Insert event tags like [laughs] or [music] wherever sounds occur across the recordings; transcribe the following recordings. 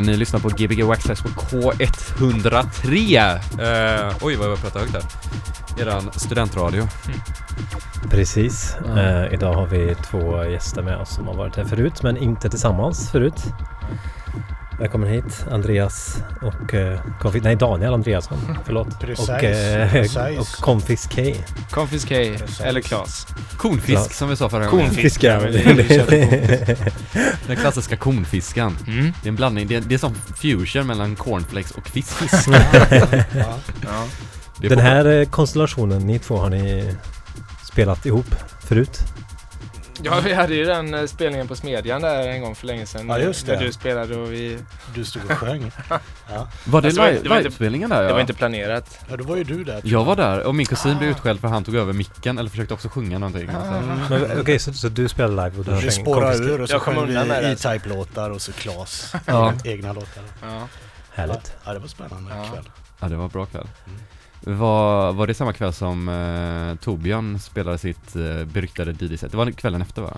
ni lyssnar på Gbg Waxxax på K103. Uh, oj, vad jag pratar högt där. Eran studentradio. Mm. Precis. Mm. Uh, idag har vi två gäster med oss som har varit här förut, men inte tillsammans förut. Välkommen hit Andreas och uh, Konfis, nej Daniel Andreasson, förlåt. [laughs] Precis. Och, uh, och Konfis K. Konfis K, eller Klas. Konfisk Klas. som vi sa förra gången. Konfisk ja. [laughs] [laughs] Den klassiska konfiskan. Mm. Det är en blandning, det är, det är som fusion mellan cornflakes och fiskfisk. ja. ja. Den här eh, konstellationen, ni två, har ni spelat ihop förut? Ja, vi hade ju den eh, spelningen på Smedjan där en gång för länge sedan. Ja, just det. När du spelade och vi... Du stod och sjöng. [laughs] ja. Var det alltså, livespelningen där? Ja? Det var inte planerat. Ja, då var ju du där. Jag var där och min kusin ah. blev utskälld för han tog över micken eller försökte också sjunga någonting. Ah. Mm. Okej, okay, så, så, du spelade live och du sjöng? spårade ur och så sjöng vi E-Type-låtar och så Klas ja. egna låtar. Ja. Härligt. Ja, det var spännande ja. kväll. Ja, det var bra kväll. Mm. Var, var det samma kväll som eh, Torbjörn spelade sitt eh, beryktade DJ-set? Det var kvällen efter va?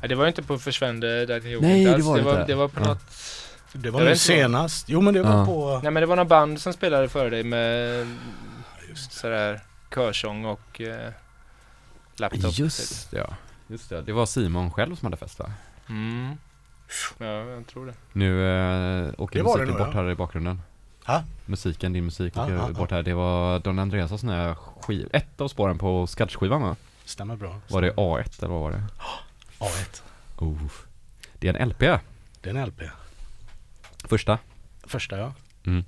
Nej, det var inte på Försvände där till Nej, det var det, var, det var på ja. något Det var nog senast. Jo men det var ja. på Nej men det var någon band som spelade före dig med Just sådär körsång och eh, laptop. Just ja. Just det. Det var Simon själv som hade fest va? Mm. Ja, jag tror det. Nu äh, åker musiken bort ja. här i bakgrunden. Ha? Musiken, din musik och Ja, ja, bort här. Det var Don Andreas nya skiv, ett av spåren på Skadds-skivan va? Stämmer bra. Var det A1 eller vad var det? [gasps] A1. Oh. Det är en LP. Det är en LP. Första. Första ja.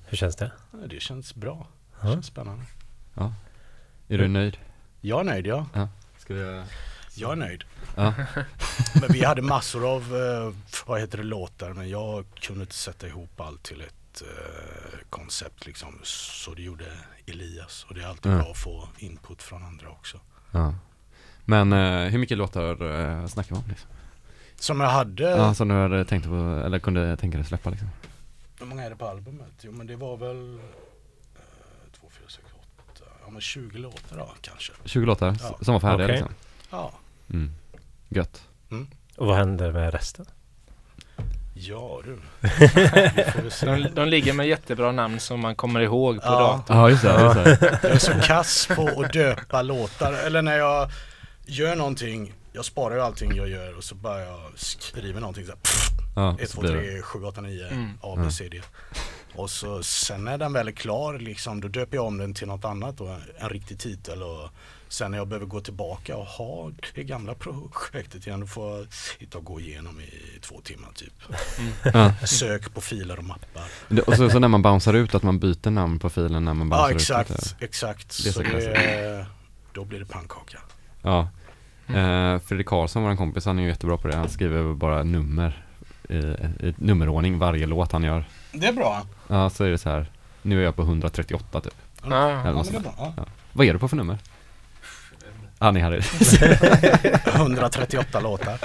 Hur känns det? Ja, Det känns bra. Det Ja. känns spännande. Är du nöjd? Jag är nöjd ja. Ska vi... Jag är nöjd. Ja. [laughs] Men vi hade massor av, eh, vad heter det, låtar men jag kunde inte sätta ihop allt till ett eh, koncept liksom. Så det gjorde Elias och det är alltid Mm. bra att få input från andra också. ja. Men eh, hur mycket låtar eh, snackar vi om liksom? Som jag hade, Ja, som du hade tänkt på, eller kunde tänka dig släppa liksom? hur många är det på albumet? Jo men det var väl eh, 2, 4, 6, 8, ja men 20 låtar då kanske. 20 låtar Ja. som var färdiga Okej. liksom? Ja, Mm. Gött. Och vad händer med resten? Ja du. [laughs] De, de ligger med jättebra namn som man kommer ihåg på Ja. datorn. Ja, just det. Just det. Jag är så kass på att döpa låtar. Eller när jag gör någonting, jag sparar ju allting jag gör och så bara jag skriver någonting så här, pff, Ja, 1, så 2, blir det. 3, 7, 8, 9, Mm. A, B, C, D. Och så sen när den väl är klar liksom, då döper jag om den till något annat då, en riktig titel och sen när jag behöver gå tillbaka och ha det gamla projektet igen, då får jag sitta och gå igenom i två timmar typ. Ja. [laughs] Sök på filer och mappar. Det- Och så, så när man bouncear ut att man byter namn på filen när man Ja bouncear ut exakt, lite. exakt. Det är så så det, då blir det pannkaka. Ja. Eh, Fredrik Karlsson, vår kompis, han är ju jättebra på det. Han skriver bara nummer i, i nummerordning varje låt han gör. Det är bra. Ja, så är det så här. Nu är jag på 138 typ. Ja. Eller Ja, men det är bra. Ja. Vad är du på för nummer? Han är här. 138 låtar.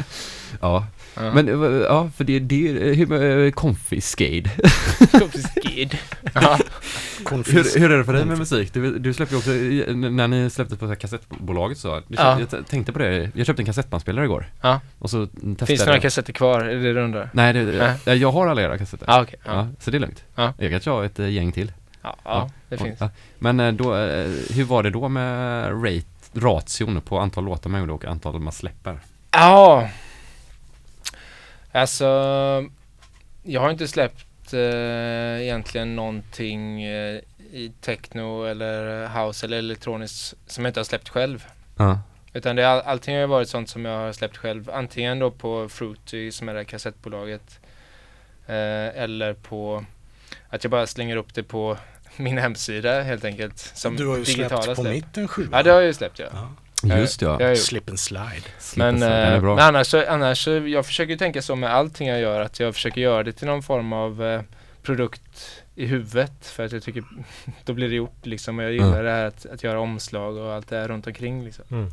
ja. Ja. Men eh, ja, för det, det är hur, eh, Confiscade. [laughs] Skid. Ja. Konfis. Hur, hur är det för dig med musik? Du, du släppte ju också, när ni släppte på kassettbolaget så, du Ja. jag tänkte på det, jag köpte en kassettbandspelare igår. Ja. Och så testade Finns det några kassetter kvar? Är det det du undrar? Nej, det, Nej. jag, har alla era kassetter. Ja, okej. Ja. Ja. så det är lugnt. Ja. Jag kanske har ett eh, gäng till. Ja, ja, det finns. ja. Men eh, då, eh, hur var det då med rate, ration på antal låtar man gjorde och antal man släpper? Ja. Alltså, jag har inte släppt eh, egentligen någonting eh, i techno eller house eller elektroniskt som jag inte har släppt själv. Ja. Utan det, all, allting har ju varit sånt som jag har släppt själv. Antingen då på Fruity som är det här kassettbolaget. Eh, eller på att jag bara slänger upp det på min hemsida helt enkelt. Som du har ju digitala släppt på släpp. mitten sju. Ja det har jag ju släppt ja. Ja. Just ja. Jag gjort. Slip and slide. Men, den är eh, men annars, så, annars så, jag försöker tänka så med allting jag gör att jag försöker göra det till någon form av eh, produkt i huvudet för att jag tycker [laughs] då blir det gjort liksom och jag gillar Mm. det här att, att göra omslag och allt det här runt omkring liksom. Mm.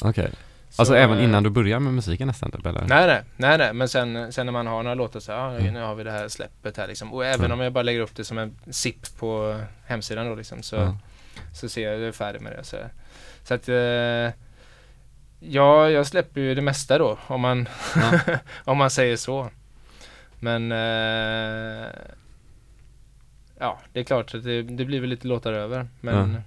Okej. Så, Alltså även eh, innan du börjar med musiken nästan typ eller? Nej, nej, nej, nej, men sen, sen när man har några låtar så, ja, Mm. nu har vi det här släppet här liksom. Och även Mm. om jag bara lägger upp det som en zip på hemsidan då liksom så, Ja. så ser jag jag är färdig med det. Så, så att, eh, ja, jag släpper ju det mesta då om man, Ja. [laughs] om man säger så. Men eh, ja, det är klart att det, det blir väl lite låtar över. Men Ja.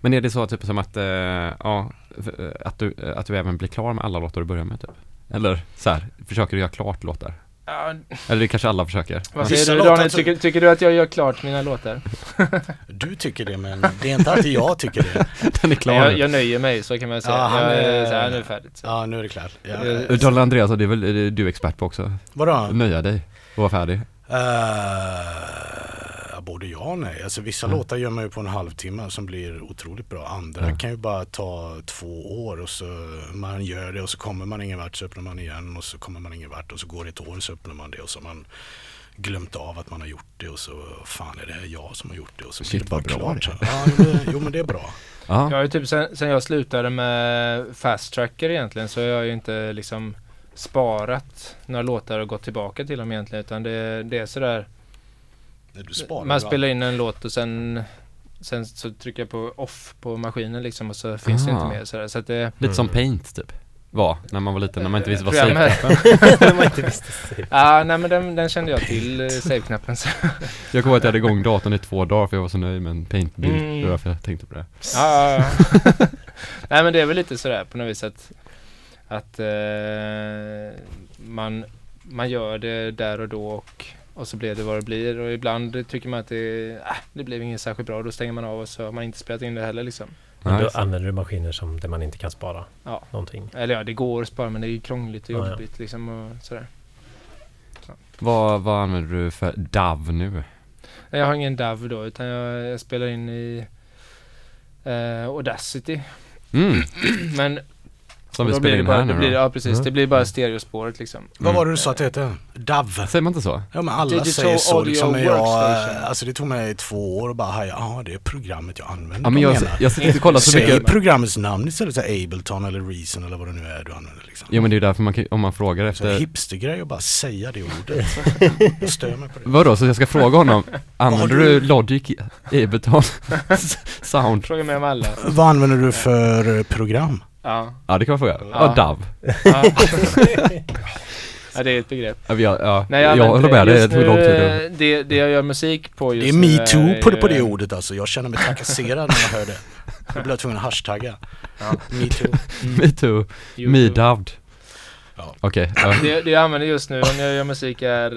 Men är det så typ som att, eh, ja, eh, att du, eh, att du även blir klar med alla låtar du börjar med typ? Eller så här, försöker du göra klart låtar? ja, Eller det kanske alla försöker? vad säger du Daniel? Tycker, tycker du att jag gör klart mina låtar? [laughs] Du tycker det men det är inte alltid jag tycker det. [laughs] Den är klar jag, jag nöjer mig, så kan man säga. Ja, han jag, är- så här, nu är det färdigt. Så. Ja nu är det klart. Ja. Eh, Daniel Andreas, det är väl det är du expert på också? Vadå? Nöja dig och vara färdig? Uh, både ja och nej. Alltså vissa Mm. låtar gör man ju på en halvtimme som blir otroligt bra. Andra Ja. kan ju bara ta två år och så man gör det och så kommer man ingen vart så öppnar man igen och så kommer man ingen vart och så går det ett år så öppnar man det och så har man glömt av att man har gjort det och så fan är det här jag som har gjort det och så Shit, blir det bara klart. det. Ja, jo, men, jo men det är bra. [laughs] Ja. Jag har ju typ sen, sen jag slutade med Fast Tracker egentligen så har jag ju inte liksom sparat några låtar och gått tillbaka till dem egentligen utan det, det är sådär Du sparar Man spelar in en låt och sen Sen så trycker jag på off på maskinen liksom och så finns det Ah. inte mer sådär så att det Lite som Mm. Paint typ? Var, när man var liten, när man inte visste vad Programmet. save [laughs] Man inte [laughs] visste sig. Ja nej men den, den kände jag till eh, save-knappen så. Jag kommer att jag hade igång datorn i två dagar för jag var så nöjd med en Paint-bild. Mm. Det var därför jag tänkte på det. Ja, ja, ja. [laughs] Nej men det är väl lite sådär på något vis att Att eh, man, man gör det där och då och och så blev det vad det blir och ibland tycker man att det, äh, det blev inget särskilt bra och då stänger man av och så har man inte spelat in det heller liksom. Men då använder du maskiner som där man inte kan spara Ja. någonting. Eller ja, det går att spara men det är ju krångligt och Ja, ja. jobbigt liksom och sådär. Vad, vad använder du för DAV nu? Jag har ingen DAV då utan jag, jag spelar in i eh, Audacity. Mm, [clears throat] Men som vi spelar blir det in bara, här nu blir, då. Ja precis, Mm. det blir bara stereospåret liksom. Vad var det du sa att det hette? DAV? Säger man inte så? Ja men alla Digital säger så Audio liksom när jag, Workstation. alltså det tog mig två år och bara haja, ja det är programmet jag använder. Ja men jag, jag sitter och kollar så Säg mycket programmets namn istället för Ableton eller Reason eller vad det nu är du använder liksom. Jo men det är ju därför man kan, om man frågar Så efter hipstergrej att bara säga det ordet. [laughs] jag stör mig på det. Vadå, så jag ska fråga honom [laughs] Använder du- Logic, Ableton, [laughs] Sound? Fråga mig om alla. Vad använder du för eh, program? Ja. Ja det kan man fråga. Ja. Ja, DAV. Ja. [laughs] ja, det är ett begrepp. Ja, jag, ja, Nej, jag, använder håller med dig, det tog lång tid. Det, det jag gör musik på just Det är metoo på, det- på ju- det ordet alltså. Jag känner mig trakasserad när jag hör det. Jag blir tvungen att hashtagga. Ja. Metoo. Me too, YouTube. [laughs] me. Ja. Okej, ja. Det, det jag använder just nu om jag gör musik är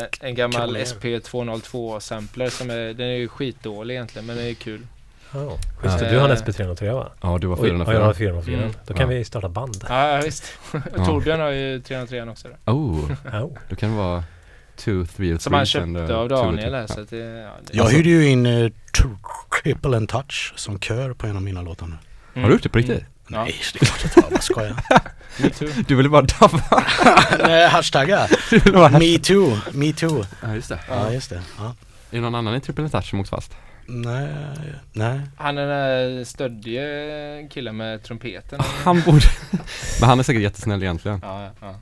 eh, en gammal Krångligare. SP202 sampler som är, den är ju skitdålig egentligen men den är kul. Oh. Just det, du har en SP303 va? ja du var Oj, ja, jag har 404. 404. Mm. Då kan Ja. vi starta band. Ja, ja visst. Torbjörn har ju 303 också då. Oh, [laughs] Oh. då kan det vara two, three, Som han köpte uh, av Daniel här så att det, ja, det Jag hyrde ju in uh, Triple and Touch som kör på en av mina låtar nu. Har du gjort det på riktigt? Ja. Nej, det är klart jag har. Vad [laughs] Me too. Du ville bara dubba? [laughs] Nej, hashtagga. Me too, me too. Ja just det. Ja, just det. Ja. Är det någon annan i Triple Touch som åkt fast? Nej, nej. Han är den där stöddige killen med trumpeten. Han borde... [laughs] Men han är säkert jättesnäll egentligen. Ja, ja, ja.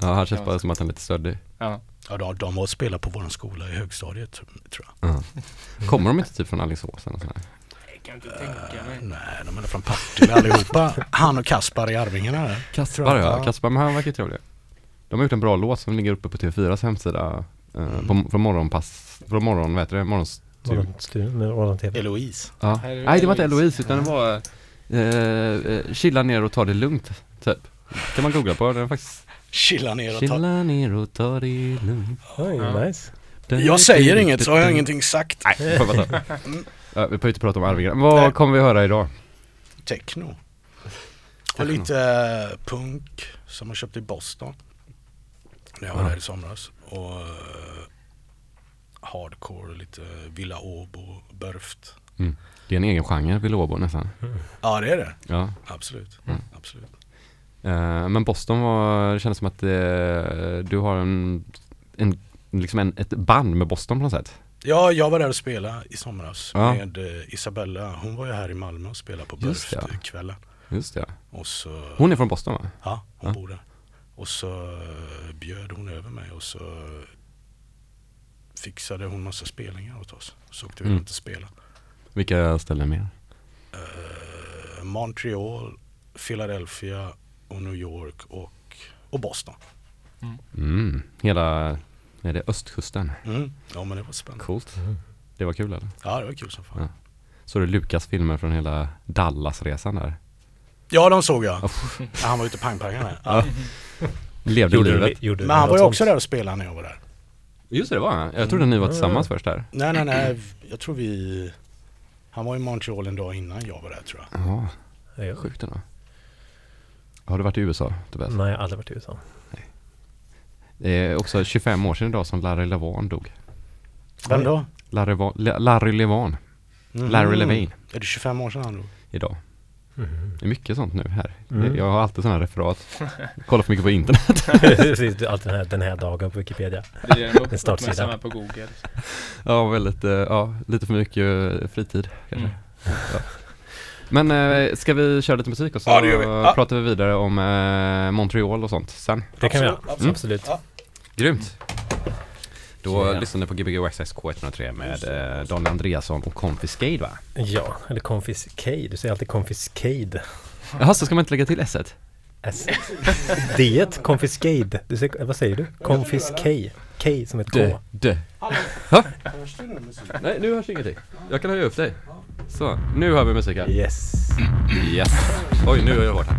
Ja, han känns bara som att han är lite stöddig. ja. Ja, de, och spelade på våran skola i högstadiet tror jag. Ja. Kommer de inte typ från Alingsås eller sådär? Jag kan inte tänka mig. Nej, de är från Partille allihopa. Han och Kaspar i Arvingarna. Kaspar Ja. Kaspar men han verkar trevlig. De har gjort en bra låt som ligger uppe på TV4s hemsida. Eh, Mm. på, från morgonpass, från morgon, vad heter det? Morgons... Roland TV. Eloise. Ja. Nej det var inte Eloise. Utan det var eh, eh, Chilla ner och ta det lugnt, typ. Kan man googla på, den är faktiskt Chilla ner och ta... Chilla ner och ta det lugnt Oj, Ja. nice. Jag säger inget så har jag ingenting sagt. Nej, [laughs] ja, Vi behöver inte prata om Arvingarna. Vad Nej. kommer vi höra idag? Techno. Och lite eh, punk som jag köpte i Boston. När jag var Ja. där i somras. Och eh, hardcore, lite Villa Åbo, Börft. Det är en egen genre, Vilobo nästan. Ja det är det. Ja. Absolut. Mm. Absolut. Eh, men Boston var, det kändes som att eh, du har en, en, liksom en, ett band med Boston på något sätt. Ja, jag var där och spelade i somras Ja. med eh, Isabella. Hon var ju här i Malmö och spelade på. Börft-kvällen. Just det. Och så... Hon är från Boston va? Ja, hon Ja. bor där. Och så bjöd hon över mig och så fixade hon massa spelningar åt oss. Så åkte vi Mm. runt och spelade. Vilka ställen mer? Eh, Montreal, Philadelphia och New York och, och Boston. Mm, hela, är det östkusten? Mm. Ja men det var spännande. Coolt. Mm. Det var kul eller? Ja det var kul som fan. Ja. Så du Lukas filmer från hela Dallas-resan där? Ja de såg jag. Ja, han var ute pangpangan där. Ja. Levde Gjorde livet? du, gjorde Men han var ju också där och spelade när jag var där. Just det, det var han. Jag trodde ni var tillsammans först där. Nej nej nej, jag tror vi... Han var i Montreal en dag innan jag var där tror jag. Ja, Ja, sjukt ändå. Har du varit i USA Tobias? Nej, jag har aldrig varit i USA. Det är också 25 år sedan idag som Larry Levan dog. Vem då? Larry, Va- Larry Levan. Mhm. Larry Levine. Är det 25 år sedan han dog? Idag. Mhm. Det är mycket sånt nu här. Mm. Jag har alltid sådana här referat. Kollar för mycket på internet. [laughs] Precis, allt den här, den här dagen på Wikipedia. Det är En startsida. på Google. Ja, väldigt, eh, ja, lite för mycket eh, fritid kanske. Mm. Ja. Men eh, ska vi köra lite musik och så Ja, vi. Ja. pratar vi vidare om eh, Montreal och sånt sen. Det kan vi Absolut, göra. absolut. Absolut. Ja. Grymt! Då Ja. lyssnar ni på Gbg Access K103 med eh, Daniel Andreasson och Confiscade va? Ja, eller Confiscade. Du säger alltid Confiscade. Jaha, så ska man inte lägga till s S. D ett Confiscade. Du säger, vad säger du? Confiscade. K som ett K. D, D. Hörs det? Nej, nu hörs ingenting. Jag kan höja upp dig. Så, nu hör vi musik här. Yes. Yes. Oj, nu är jag borta.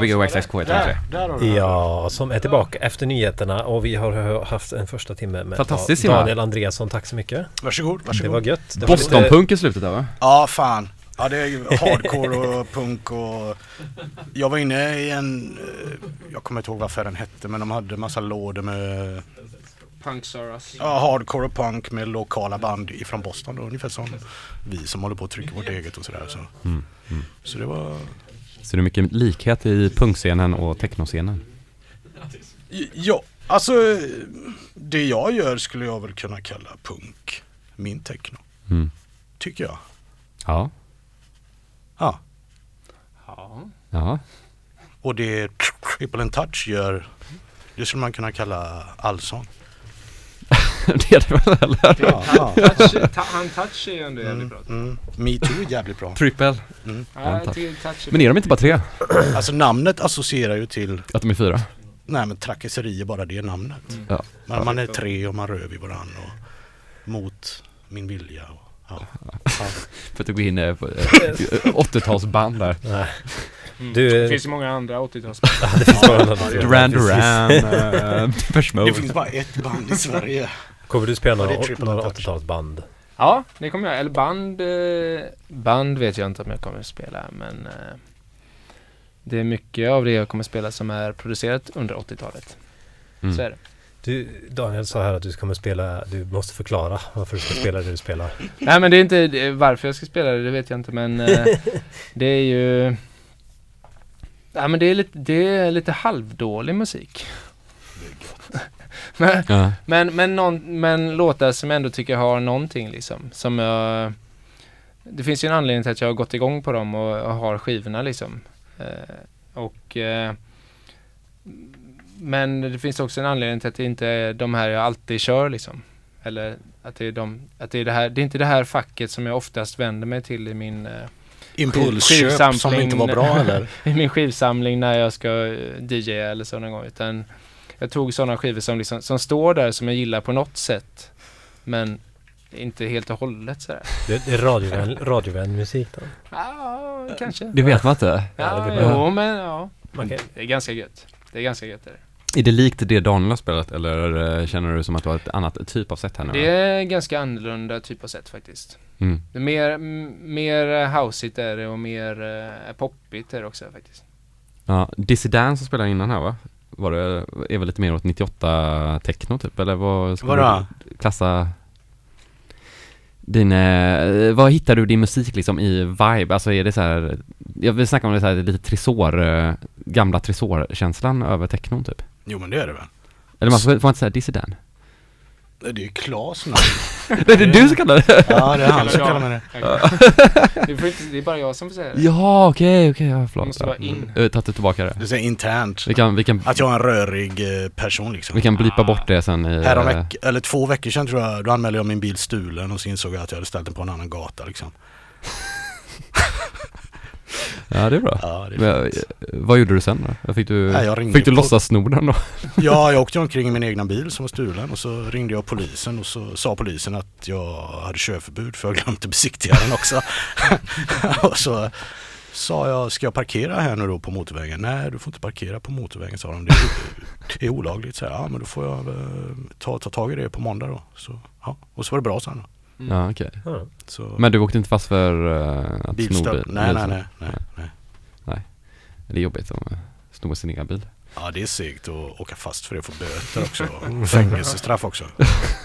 Gbg OXXK 103. Där, där har du den. Ja, som är tillbaka efter nyheterna och vi har haft en första timme med Fantastiskt. Daniel Andreasson. Tack så mycket. Varsågod, Det varsågod. var gött. Det var lite- Boston-punk i slutet där va? Ja, fan. Ja, det är ju hardcore och punk och... Jag var inne i en... eh, Jag kommer inte ihåg vad affären hette men de hade massa lådor med us. ja, hardcore och punk med lokala band ifrån Boston då, ungefär som vi som håller på att trycka vårt eget och sådär. Så. Mm, mm. så det var... Så det är mycket likhet i punkscenen och technoscenen. Ja, alltså det jag gör skulle jag väl kunna kalla punk. Min techno, Mm. tycker jag. Ja, Ja. Ja. ja. Och det Triple and Touch gör, det skulle man kunna kalla allsång. [laughs] det är det väl eller? Ja, ja. Touch, ta, han touch är ju ändå jävligt Mm, bra. mm. Me Too är jävligt bra. Triple. Mm. Ja, jag touch. tycker touch är Men är de inte bara tre? Alltså namnet associerar ju till, Att de är fyra? nej men trakasserier bara det namnet. Mm. Ja. Man, man är tre och man rör vid varandra och mot min vilja. Och, ja. [laughs] För att gå in eh, [laughs] på eh, 80-talsband där. Nej, Mm. Du- Det finns ju många andra 80-tals. det finns bara några Ja, Duran Precis. Duran, uh, Depeche Det finns bara ett band i Sverige. Kommer du spela det är några, Triple några Touch. 80-talsband? Ja, det kommer jag. Eller band. Eh, band vet jag inte om jag kommer att spela. Men eh, det är mycket av det jag kommer att spela som är producerat under 80-talet. Så Mm. är det. Du, Daniel sa här att du kommer spela, du måste förklara varför du ska [laughs] spela det du spelar. Nej men det är inte det- varför jag ska spela det, det vet jag inte men eh, [laughs] det är ju Ja men det är lite, det är lite halvdålig musik. Men, Ja. men, men, någon, men låtar som jag ändå tycker har någonting liksom. Som jag, det finns ju en anledning till att jag har gått igång på dem och, och har skivorna liksom. Eh, och eh, Men det finns också en anledning till att det inte är de här jag alltid kör liksom. Eller att det är de, att det är det här, det är inte det här facket som jag oftast vänder mig till i min eh, Impulsköp som Skivsamling. inte var bra eller? [laughs] i min skivsamling när jag ska eh, DJ eller så någon gång. Utan jag tog sådana skivor som, liksom, som står där som jag gillar på något sätt. Men inte helt och hållet sådär. Det, det är radiovän, radiovän musik då. Ja, kanske. Det vet man inte. Ja, Ja, det är bra. jo men ja. Kan, Det är ganska gött. Det är ganska gött. Det. Är det likt det Daniel har spelat eller eh, känner du som att du har ett annat typ av sätt här nu? det är ganska annorlunda typ av sätt faktiskt. Mm. Det är mer, mer eh, houseigt är det och mer uh, poppigt är det också faktiskt. Ja, Dizzy Dan som spelade innan här va? Var det, är väl lite mer åt 98 techno typ eller vad skulle Vadå? du klassa din, eh, vad hittar du din musik liksom i vibe? Alltså är det så här, jag vill snacka om det så här lite tresor, eh, gamla tresor-känslan över technon typ? Jo men det är det väl. Eller man får, får man inte säga Dan? Det är ju Klas nu. [laughs] Det är det du som kallar det? Ja det är han som kallar mig det. det, får inte, det är bara jag som får säga det. Ja okej, okej, ja, förlåt. Det måste vara in. Jag har tagit tillbaka det. Du säger internt. Vi kan, vi kan, Att jag är en rörig eh, person liksom. vi kan blipa bort det sen i... Härom eh, veck, eller två veckor sedan tror jag, då anmälde jag min bil stulen och så insåg jag att jag hade ställt den på en annan gata liksom. Ja det är bra. Ja, det är Men, eh, vad gjorde du sen då? Fick du, ringde fick du låtsas sno den då? [laughs] ja, jag åkte omkring i min egna bil som var stulen och så ringde jag polisen och så sa polisen att jag hade körförbud för jag glömde besiktiga den också. [laughs] och så sa jag, ska jag parkera här nu då på motorvägen? Nej, du får inte parkera på motorvägen sa de. Det är, det är olagligt. Så här, ja, men då får jag eh, ta, ta tag i det på måndag då. Så, ja. Och så var det bra sen. Då. Mm. Ja okej. ja. Så, Men du åkte inte fast för uh, att sno bil? Nej, nej, bilstöld? nej, nej, nej. Det är jobbigt att eh, sno sin egen bil. Ja, det är segt att åka fast för det och få böter också. Fängelsestraff också.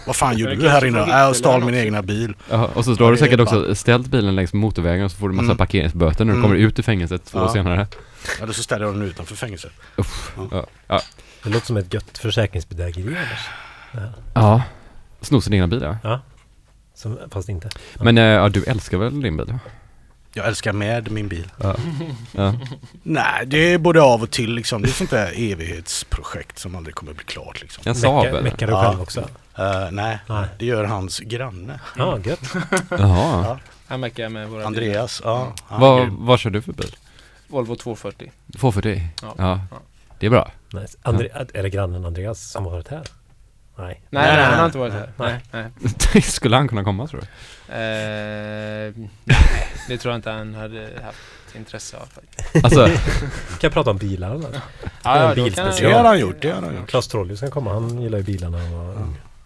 Vad fan gjorde du här inne? Jag stal min egna bil. Jaha, och så Ja, då har du säkert också ställt bilen längs motorvägen och så får du massa Mm. parkeringsböter när du Mm. kommer ut ur fängelset två år Ja. senare. Eller så ställde jag den utanför fängelset. Ja, ja. Det låter som ett gött försäkringsbedrägeri annars. Ja. ja. Sno sin egna bil ja. Som, fast inte. Ja. Men eh, ja, du älskar väl din bil? Jag älskar med min bil. Ja. ja. Nej, det är både av och till liksom. Det är sånt där evighetsprojekt som aldrig kommer bli klart liksom. En Saab? Meckar du Ja. själv också? Eh, nej, Nej. det gör hans granne. Ja, gött. Jaha. Han meckar med våra bilar. Andreas. Ja, är Vad, vad kör du för bil? Volvo 240. 240? Ja. Ja. Ja. Det är bra. Nice. Andre, Är det grannen Andreas som har varit här? Nej. Nej, Nej, nej, han har inte varit här. Nej. Nej. [laughs] Skulle han kunna komma tror du? Eh, Det tror jag inte han hade haft intresse av. faktiskt. Alltså, Vi [laughs] kan prata om bilar. eller? Ja, Ja, ja, kan. Det har han, gjort, det har han gjort. Claes Trollius kan komma. Han gillar ju bilarna. Och...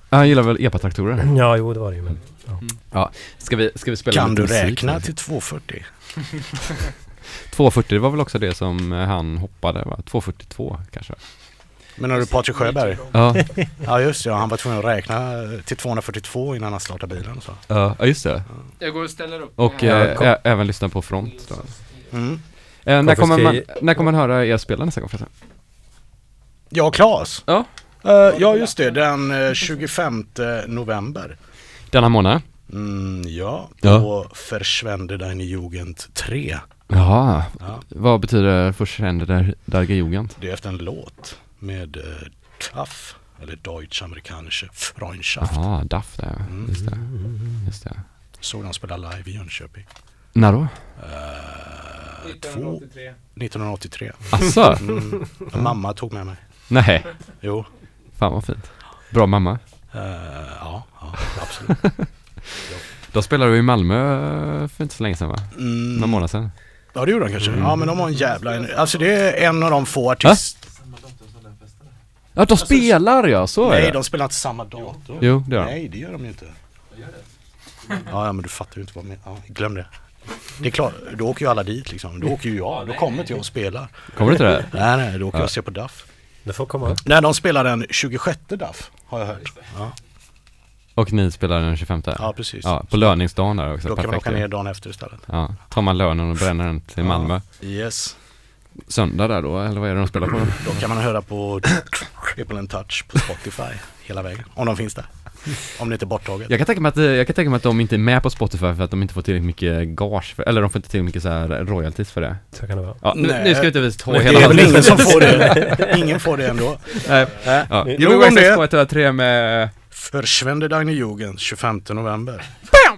han gillar väl epatraktorer? Ja, jo det var det ju. Men... Ska vi, ska vi spela Kan lite du musik? räkna till 240? 240 [laughs] var väl också det som han hoppade va? 242 kanske? Menar du Patrik Sjöberg? Ja, Ja just det, ja, han var tvungen att räkna till 242 innan han startade bilen och så. ja ja, just det. jag går och ställer upp. Och Ja, eh, ä- även lyssna på Front då. Mm. Eh, när, kommer man, när kommer man höra er spela nästa gång förresten? Ja, Claes. Ja. Eh, ja, just det. Den eh, 25 november. Denna månad? Mm, ja, Ja. på Verschwende deine Jugend 3. Jaha, Ja, vad betyder Verschwende der, der Jugend? det är efter en låt med eh, TAF, eller Deutsch-amerikanische Freundschaft. Jaha, DAF där, Mm. just det. Just det. Såg de spela live i Jönköping. När då? Eh, två, 1983. Asså? Mm. Mamma tog med mig. Nej, Jo. fan vad fint. Bra mamma. Eh, ja, ja, absolut. [laughs] De spelade du i Malmö eh, för inte så länge sedan va? Mm. Några månader sedan. Ja det gjorde de kanske. Ja men de har en jävla... Alltså det är en av de få artister... Ja, de spelar ja, så är Nej det. de spelar inte samma datum. Jo, det gör de. Nej det gör de ju inte. Ja, ja men du fattar ju inte vad jag menar. Ja, glöm det. Det är klart, då åker ju alla dit liksom. Då åker ju jag. Då kommer inte jag och spelar. Kommer du till det? Nej nej, då åker Ja. jag och ser på Duff. Det får komma. Nej de spelar den 26 Duff har jag hört. Ja, Och ni spelar den 25? ja precis. Ja, på löningsdagen där också. Då kan man Perfekt åka ju. ner dagen efter istället. Ja, tar man lönen och bränner den till Ja. Malmö. Yes. Söndag där då, eller vad är det de spelar på? Då kan man höra på Triple and Touch på Spotify hela vägen. Om de finns där. Om det inte är borttaget. Jag kan, tänka mig att, jag kan tänka mig att de inte är med på Spotify för att de inte får tillräckligt mycket gage, för, eller de får inte tillräckligt mycket så här royalties för det. Så kan det vara. Ja, nu, Nej. nu ska vi inte visa två hela det är väl ingen som får det. [laughs] Ingen får det ändå. Nej, Äh. ja. Nog om det. 6 2 3 med... Verschwende deine Jugend 25 november. Jealousy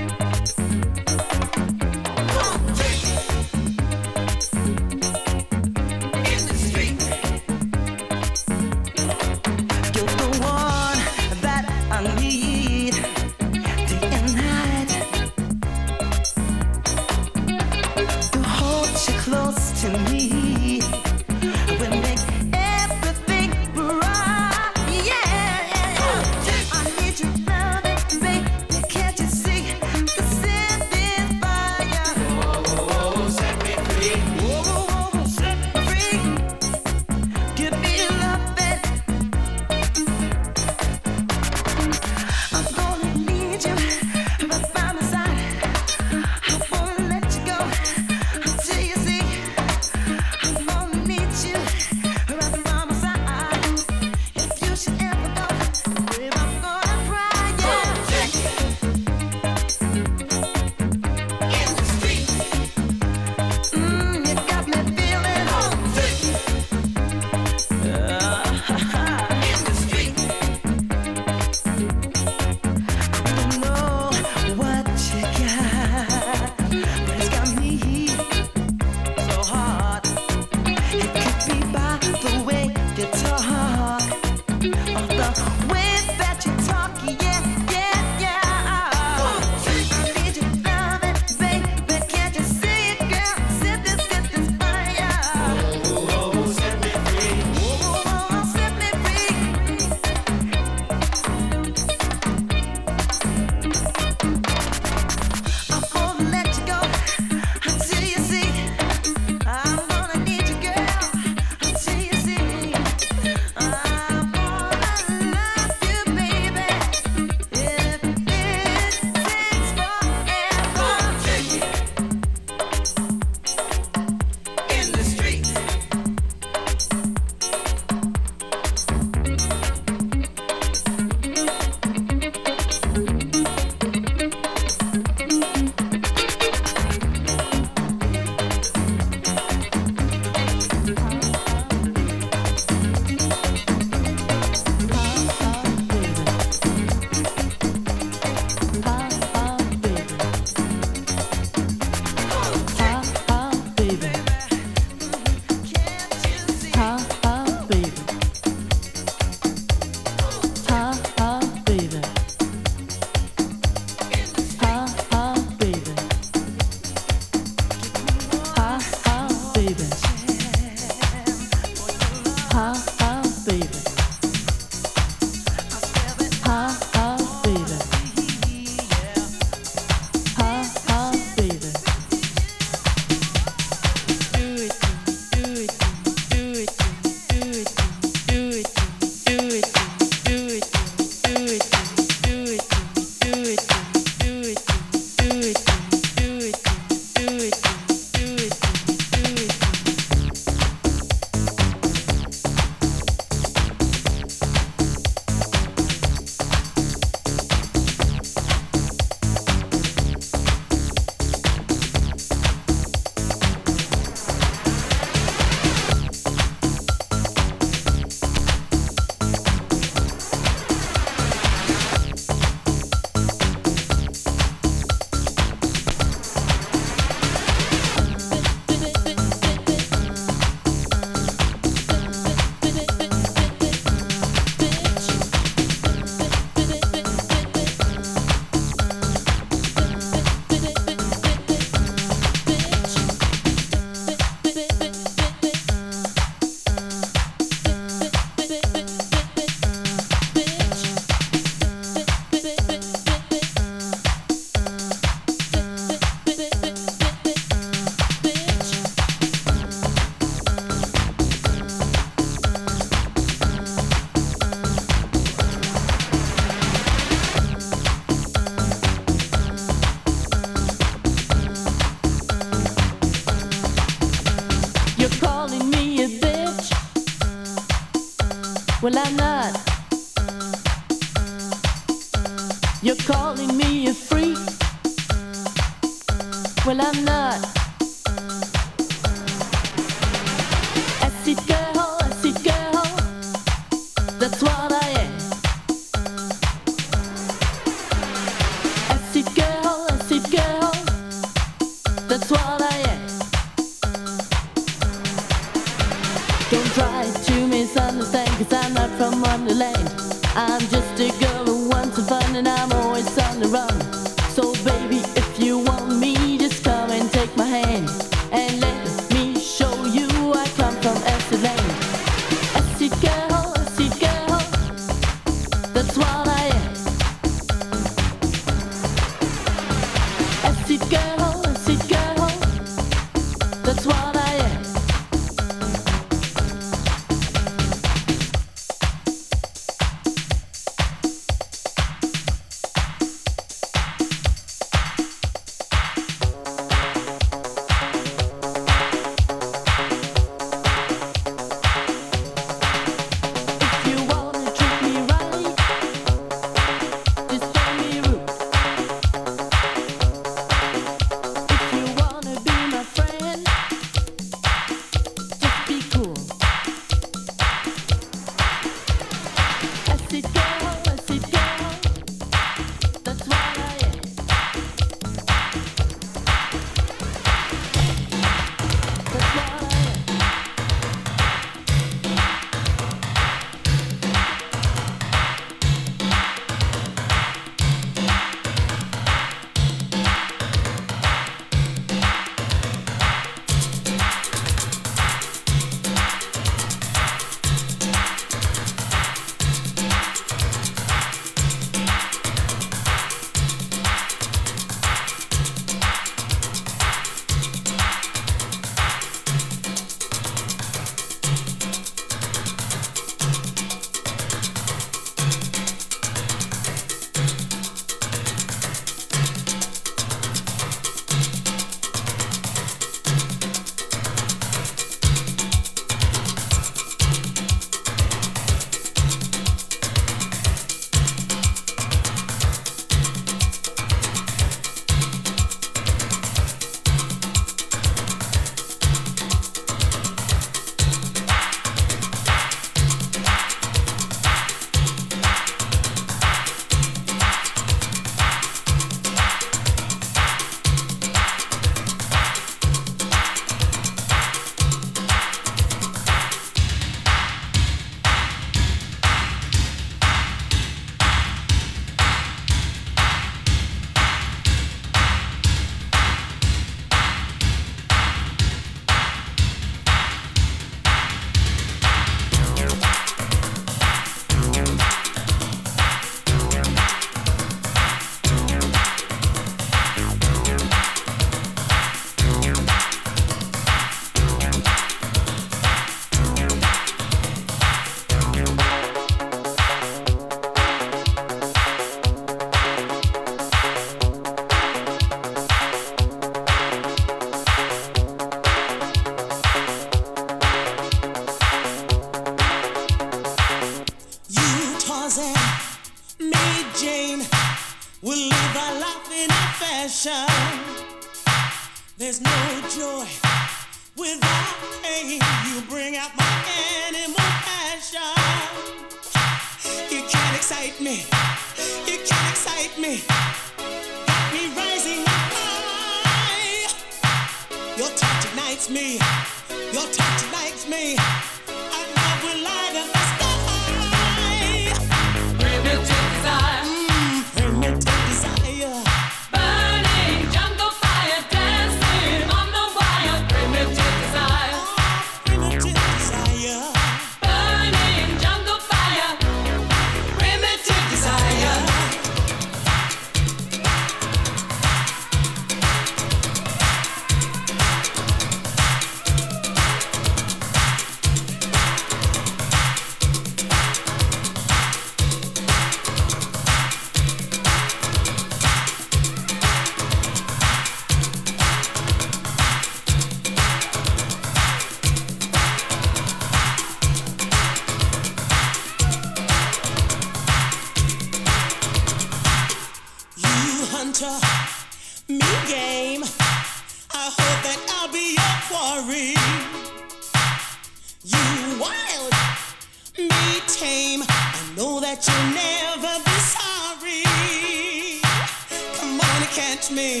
catch me.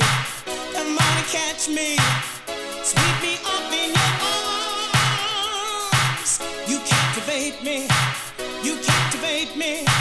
Come on and catch me. Sweep me up in your arms. You captivate me. You captivate me.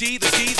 D, the D,